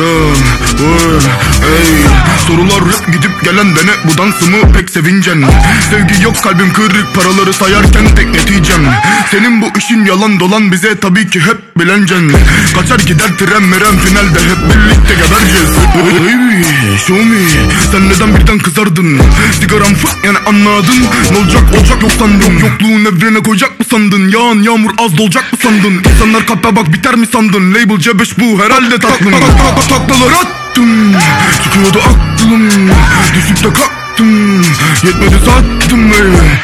Ya, oy, ey. Sorular rap gidip gelen dene bu dansımı pek sevincen. Sevgi yok kalbim kırık paraları sayarken tek neticem Senin bu işin yalan dolan bize tabii ki hep bilencen. Kaçar gider tren meren finalde hep birlikte gebereceğiz Me sen neden birden kızardın? Sigaram fık yani anladın. Ne olacak olacak yok sandım Yokluğun evrene koyacak mı sandın? Yağan yağmur az dolacak mı sandın? İnsanlar kalpe bak biter mi sandın? Label C5 bu herhalde taklım Taklalar attım Çıkıyordu aklım. Düşüp de kalktım Yetmedi sattım. ey